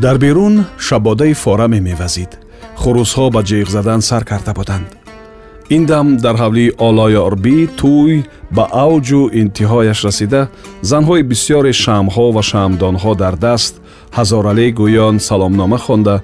дар берун шабодаи фора мемевазид. Хурусҳо ба ҷиғ задан сар карда буданд. Ин дам дар ҳавлии олоёрбӣ тӯй ба авҷу интиҳояш расида занҳои бисёре шамъҳо ва шамъдонҳо дар даст ҳазорале гӯён саломнома хонда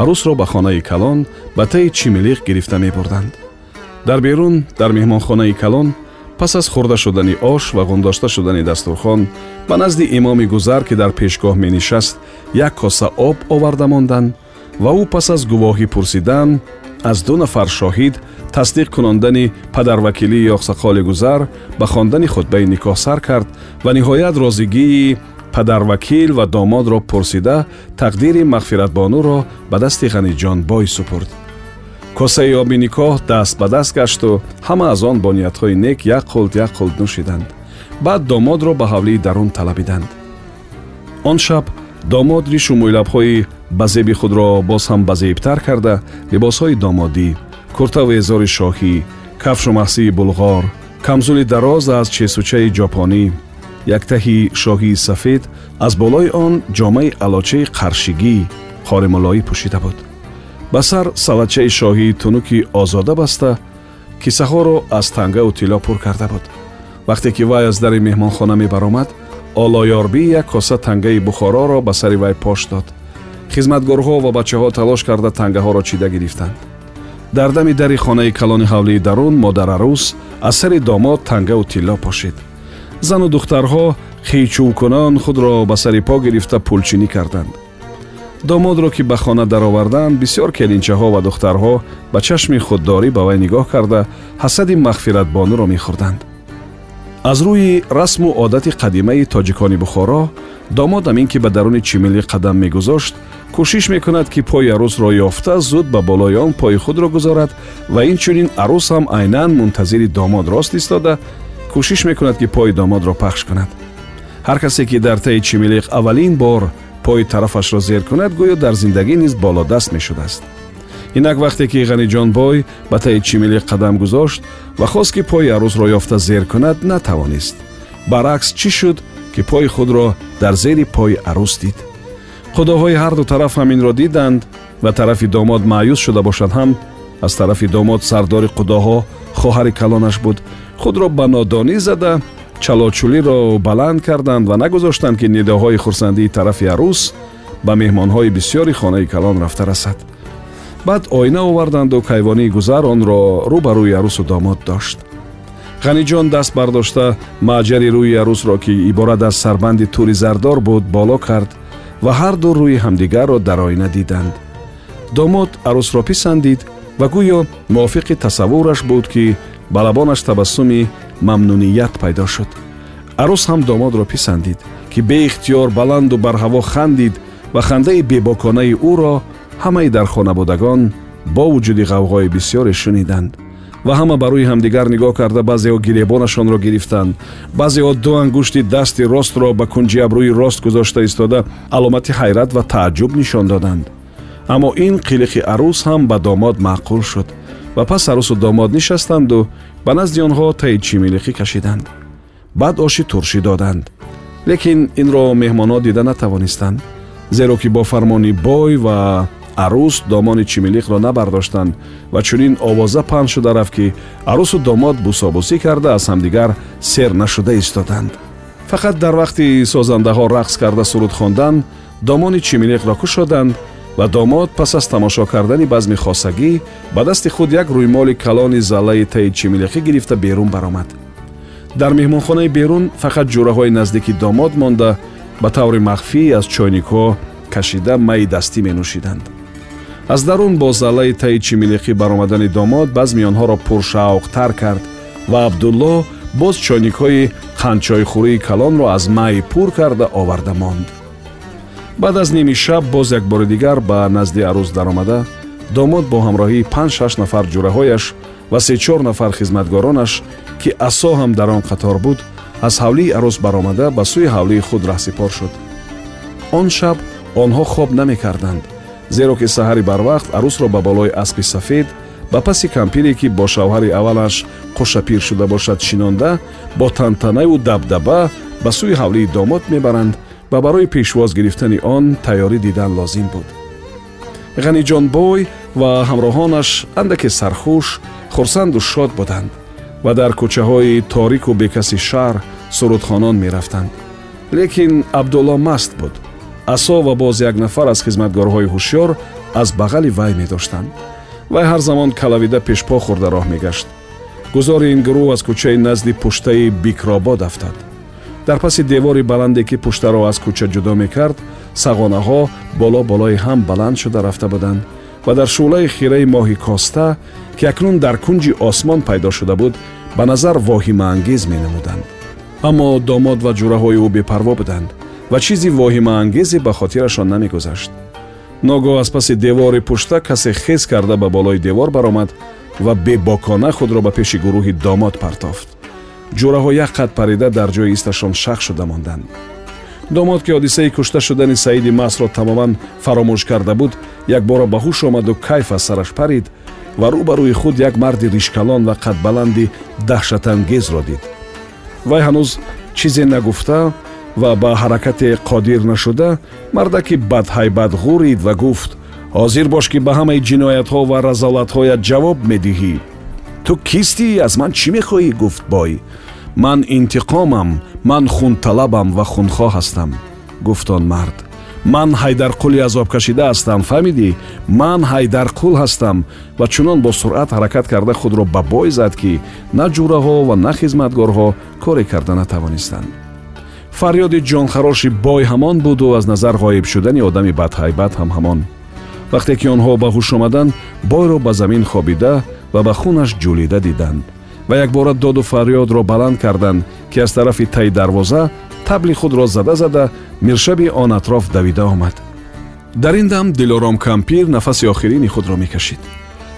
арӯсро ба хонаи калон ба таи чимилиқ гирифта мебурданд. Дар берун дар меҳмонхонаи калон пас аз хӯрда шудани ош ва ғундошта шудани дастурхон ба назди имоми гузар ки дар пешгоҳ менишаст як коса об оварда монданд ва ӯ пас аз гувоҳӣ пурсидан аз ду нафар шоҳид тасдиқ кунондани падарвакилии оқсақоли гузар ба хондани хутбаи никоҳ сар кард ва ниҳоят розигии падарвакил ва домодро пурсида тақдири мағфиратбонуро ба дасти ғаниҷон бой супурд косаи оби никоҳ даст ба даст гашту ҳама аз он бо ниятҳои нек як хулд як хулд нӯшиданд. Баъд домодро ба ҳавлии дарун талабиданд. Он шаб домод ришу мӯйлабҳои ба зеби худро боз ҳам базеибтар карда либосҳои домодӣ куртаву эзори шоҳӣ кафшу маҳсии булғор камзули дароз аз чесучаи ҷопонӣ яктаҳи шоҳии сафед аз болои он ҷомаи алочаи қаршигӣ хоримулоӣ пӯшида буд ба сар салачаи шоҳии тунуки озода баста кисаҳоро аз тангаву тилло пур карда буд. Вақте ки вай аз дари меҳмонхона мебаромад олоёрбӣ як коса тангаи бухороро ба сари вай пош дод. Хизматгорҳо ва бачаҳо талош карда тангаҳоро чида гирифтанд. Дар дами дари хонаи калони ҳавлии дарун модар арӯс аз сари домод тангаву тилло пошид. Зану духтарҳо хичувкунон худро ба сари по гирифта пулчинӣ карданд домодро ки ба хона дароварданд бисёр келинчаҳо ва духтарҳо ба чашми худдорӣ ба вай нигоҳ карда ҳасади мағфиратбонуро мехӯрданд аз рӯи расму одати қадимаи тоҷикони бухоро домод ҳамин ки ба даруни чимилӣ қадам мегузошт кӯшиш мекунад ки пои арӯсро ёфта зуд ба болои он пои худро гузорад ва инчунин арӯс ҳам айнан мунтазири домод рост истода кӯшиш мекунад ки пои домодро пахш кунад ҳар касе ки дар таи чимилиқ аввалин бор пои тарафашро зер кунад гӯё дар зиндагӣ низ болодаст мешудааст инак вақте ки ғаниҷонбой ба таи чимилӣ қадам гузошт ва хост ки пои арӯзро ёфта зер кунад натавонист баръакс чӣ шуд ки пои худро дар зери пои арӯз дид худоҳои ҳарду тараф ҳаминро диданд ва тарафи домод маъюс шуда бошад ҳам аз тарафи домод сардори қудоҳо хоҳари калонаш буд худро ба нодонӣ зада чалочулиро баланд карданд ва нагузоштанд ки нидоҳои хурсандии тарафи арӯз ба меҳмонҳои бисёри хонаи калон рафта расад. Баъд оина оварданду кайвонии гузар онро рӯ ба рӯи арӯсу домод дошт. Ғаниҷон даст бардошта маъҷари рӯи арӯсро ки иборат аз сарбанди тури зардор буд боло кард ва ҳарду рӯи ҳамдигарро дар оина диданд. Домод арӯсро писандид ва гӯё мувофиқи тасаввураш буд ки ба лабонаш табассуми мамнуният пайдо шуд. Арӯс ҳам домодро писандид ки беихтиёр баланду барҳаво хандид ва хандаи бебоконаи ӯро ҳамаи дар хона будагон бо вуҷуди ғавғои бисёре шуниданд ва ҳама ба рӯи ҳамдигар нигоҳ карда баъзеҳо гиребонашонро гирифтанд. Баъзеҳо ду ангушти дасти ростро ба кунҷи абрӯи рост гузошта истода аломати ҳайрат ва тааҷҷуб нишон доданд. Аммо ин қилиқи арӯс ҳам ба домод маъқул шуд ва пас арӯсу домод нишастанду ба назди онҳо таи чимилиқӣ кашиданд. Баъд оши туршӣ доданд. Лекин инро меҳмонҳо дида натавонистанд зеро ки бо фармони бой ва арӯс домони чимилиқро набардоштанд ва чунин овоза паҳн шуда рафт ки арӯсу домод бусобусӣ карда аз ҳамдигар сер нашуда истоданд. Фақат дар вақти созандаҳо рақс карда суруд хондан домони чимилиқро кушоданд ва домод пас аз тамошо кардани базми хосагӣ ба дасти худ як рӯймоли калони заллаи таи чимилиқӣ гирифта берун баромад. Дар меҳмонхонаи берун фақат ҷураҳои наздики домод монда ба таври махфӣ аз чойникҳо кашида майи дастӣ менӯшиданд. Аз дарун бо заллаи таи чимилиқӣ баромадани домод базми онҳоро пуршавқтар кард ва абдулло боз чойникҳои қандчойхӯрии калонро аз май пур карда оварда монд баъд аз ними шаб боз як бори дигар ба назди арӯз даромада домод бо ҳамроҳии панҷ-шаш нафар ҷураҳояш ва се-чор нафар хизматгоронаш ки асо ҳам дар он қатор буд аз ҳавлии арӯз баромада ба сӯи ҳавлии худ раҳсипор шуд. Он шаб онҳо хоб намекарданд зеро ки саҳари барвақт арӯсро ба болои аспи сафед ба паси кампире ки бо шавҳари аввалаш қушапир шуда бошад шинонда бо тантанаву дабдаба ба сӯи ҳавлии домод мебаранд ва барои пешвоз гирифтани он тайёрӣ дидан лозим буд. Ғаниҷонбой ва ҳамроҳонаш андаке сархуш хурсанду шод буданд ва дар кӯчаҳои торику бекаси шаҳр сурудхонон мерафтанд. Лекин абдулло маст буд. Асо ва боз як нафар аз хизматгорҳои ҳушьёр аз бағали вай медоштанд вай ҳар замон калавида пешпо хӯрда роҳ мегашт. Гузори ин гурӯҳ аз кӯчаи назди пуштаи бикробод афтад дар паси девори баланде ки пуштаро аз кӯча ҷудо мекард сағонаҳо боло болои ҳам баланд шуда рафта буданд ва дар шӯълаи хираи моҳи коста ки акнун дар кунҷи осмон пайдо шуда буд ба назар воҳимаангез менамуданд. Аммо домод ва ҷураҳои ӯ бепарво буданд ва чизи воҳимаангезе ба хотирашон намегузашт. Ногоҳ аз паси девори пушта касе хез карда ба болои девор баромад ва бебокона худро ба пеши гурӯҳи домод партофт ҷураҳо як қад парида дар ҷои исташон шах шуда монданд. Домод ки ҳодисаи кушта шудани саиди масро тамоман фаромӯш карда буд якбора ба ҳуш омаду кайф аз сараш парид ва рӯ ба рӯи худ як марди ришкалон ва қадбаланди даҳшатангезро дид. Вай ҳанӯз чизе нагуфта ва ба ҳаракате қодир нашуда мардаки бадҳайбат ғурид ва гуфт ҳозир бош ки ба ҳамаи ҷиноятҳо ва разолатҳоят ҷавоб медиҳӣ. Ту кистӣ аз ман чӣ мехоҳӣ? гуфт бой ман интиқомам ман хунталабам ва хунхоҳ ҳастам гуфт он мард. Ман ҳайдарқули азобкашида ҳастам фаҳмидӣ? Ман ҳайдарқул ҳастам ва чунон бо суръат ҳаракат карда худро ба бой зад ки на ҷураҳо ва на хизматгорҳо коре карда натавонистанд фарёди ҷонхароши бой ҳамон буду аз назар ғоиб шудани одами бадҳайбат ҳам ҳамон. Вақте ки онҳо ба ҳуш омаданд бойро ба замин хобида ва ба хунаш ҷӯлида диданд ва якбора доду фарёдро баланд карданд ки аз тарафи таи дарвоза табли худро зада зада миршаби он атроф давида омад. Дар ин дам дилором кампир нафаси охирини худро мекашид.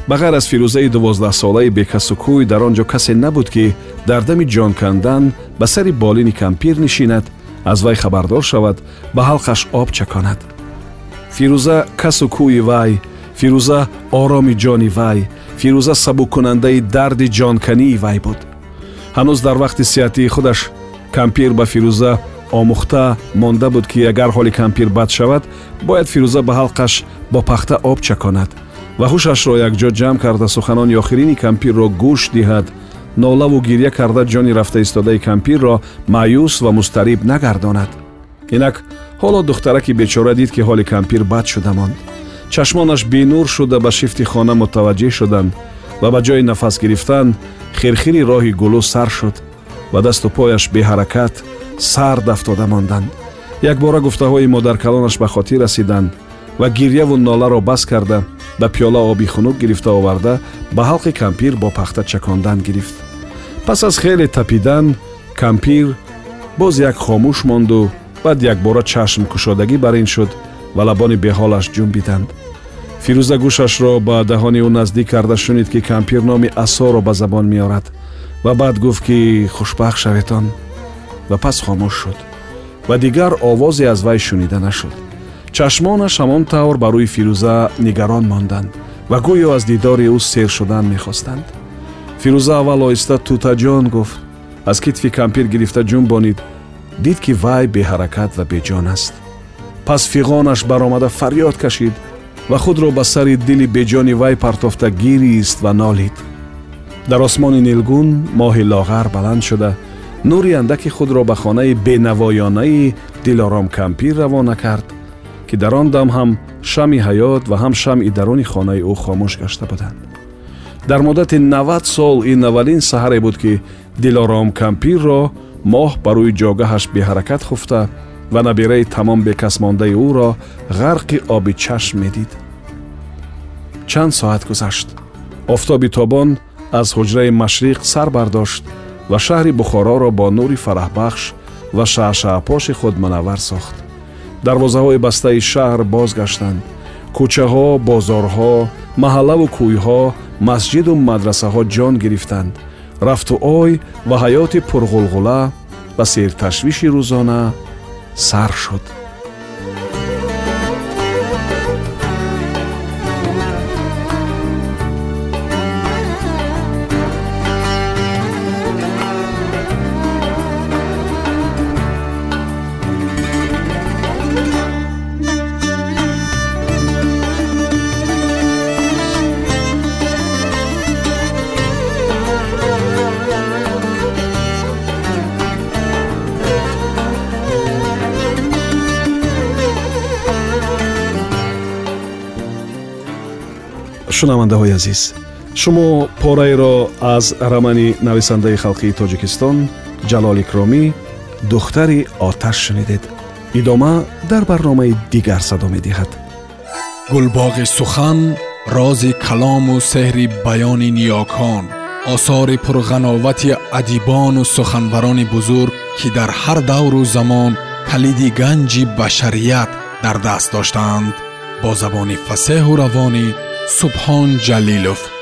Ба ғайр аз фирӯзаи дувоздаҳсолаи бекасукӯй дар он ҷо касе набуд ки дар дами ҷон кандан ба сари болини кампир нишинад аз вай хабардор шавад ба ҳалқаш об чаконад. Фирӯза касу кӯи вай фирӯза ороми ҷони вай фирӯза сабуккунандаи дарди ҷонкании вай буд. Ҳанӯз дар вақти сиҳатии худаш кампир ба фирӯза омӯхта монда буд ки агар ҳоли кампир бад шавад бояд фирӯза ба ҳалқаш бо пахта об чаконад ва ҳушашро якҷо ҷамъ карда суханони охирини кампирро гӯш диҳад. Нолаву гирья карда ҷони рафта истодаи кампирро маъюс ва мустариб нагардонад. Инак ҳоло духтараки бечора дид ки ҳоли кампир бад шуда монд чашмонаш бенур шуда ба шифти хона мутаваҷҷеҳ шуданд ва ба ҷои нафас гирифтан хирхири роҳи гулӯ сар шуд. Ва дасту пояш беҳаракат сард афтода монданд. Якбора гуфтаҳои модаркалонаш ба хотир расиданд ва гирьяву ноларо бас карда ба пиёла оби хунук гирифта оварда ба ҳалқи кампир бо пахта чакондан гирифт. Пас аз хеле тапидан кампир боз як хомӯш монду баъд якбора чашм кушодагӣ бар ин шуд ва лабони беҳолаш ҷунбиданд фирӯза гӯшашро ба даҳони ӯ наздик карда шунид ки кампир номи асоро ба забон меорад ва баъд гуфт ки хушбахт шаветон ва пас хомӯш шуд ва дигар овозе аз вай шунида нашуд. Чашмонаш ҳамон тавр ба рӯи фирӯза нигарон монданд ва гӯё аз дидори ӯ сер шудан мехостанд. Фирӯза аввал оҳиста тутаҷон гуфт аз китфи кампир гирифта ҷунбонид дид ки вай беҳаракат ва беҷон аст пас фиғонаш баромада фарёд кашид ва худро ба сари дили беҷони вай партофта гирист ва нолид. Дар осмони нилгун моҳи лоғар баланд шуда. Нури андаки худро ба хонаи бенавоёнаи дилором кампир равона кард ки дар он дам ҳам шамъи ҳаёт ва ҳам шамъи даруни хонаи ӯ хомӯш гашта буданд. Дар муддати навад сол ин аввалин саҳаре буд ки дилором кампирро моҳ ба рӯи ҷогаҳаш беҳаракат хуфта ва набираи тамом бекасмондаи ӯро ғарқи оби чашм медид. Чанд соат гузашт. Офтоби тобон аз ҳуҷраи машриқ сар бардошт ва шаҳри бухороро бо нури фараҳбахш ва шаҳшаҳпоши худ мунаввар сохт. Дарвозаҳои бастаи шаҳр боз гаштанд кӯчаҳо бозорҳо маҳаллаву кӯйҳо масҷиду мадрасаҳо ҷон гирифтанд. Рафту ой ва ҳаёти пурғулғула ба серташвиши рӯзона сар шуд шунавандаҳои азиз. Шумо пораеро аз рамани нависандаи халқии тоҷикистон ҷалол икромӣ духтари оташ шунидед. Идома дар барномаи дигар садо медиҳад. Гулбоғи сухан рози калому сеҳри баёни ниёкон осори пурғановати адибону суханварони бузург ки дар ҳар давру замон калиди ганҷи башарият дар даст доштаанд. Бо забони фасеҳу равонӣ سبحان جلیلوف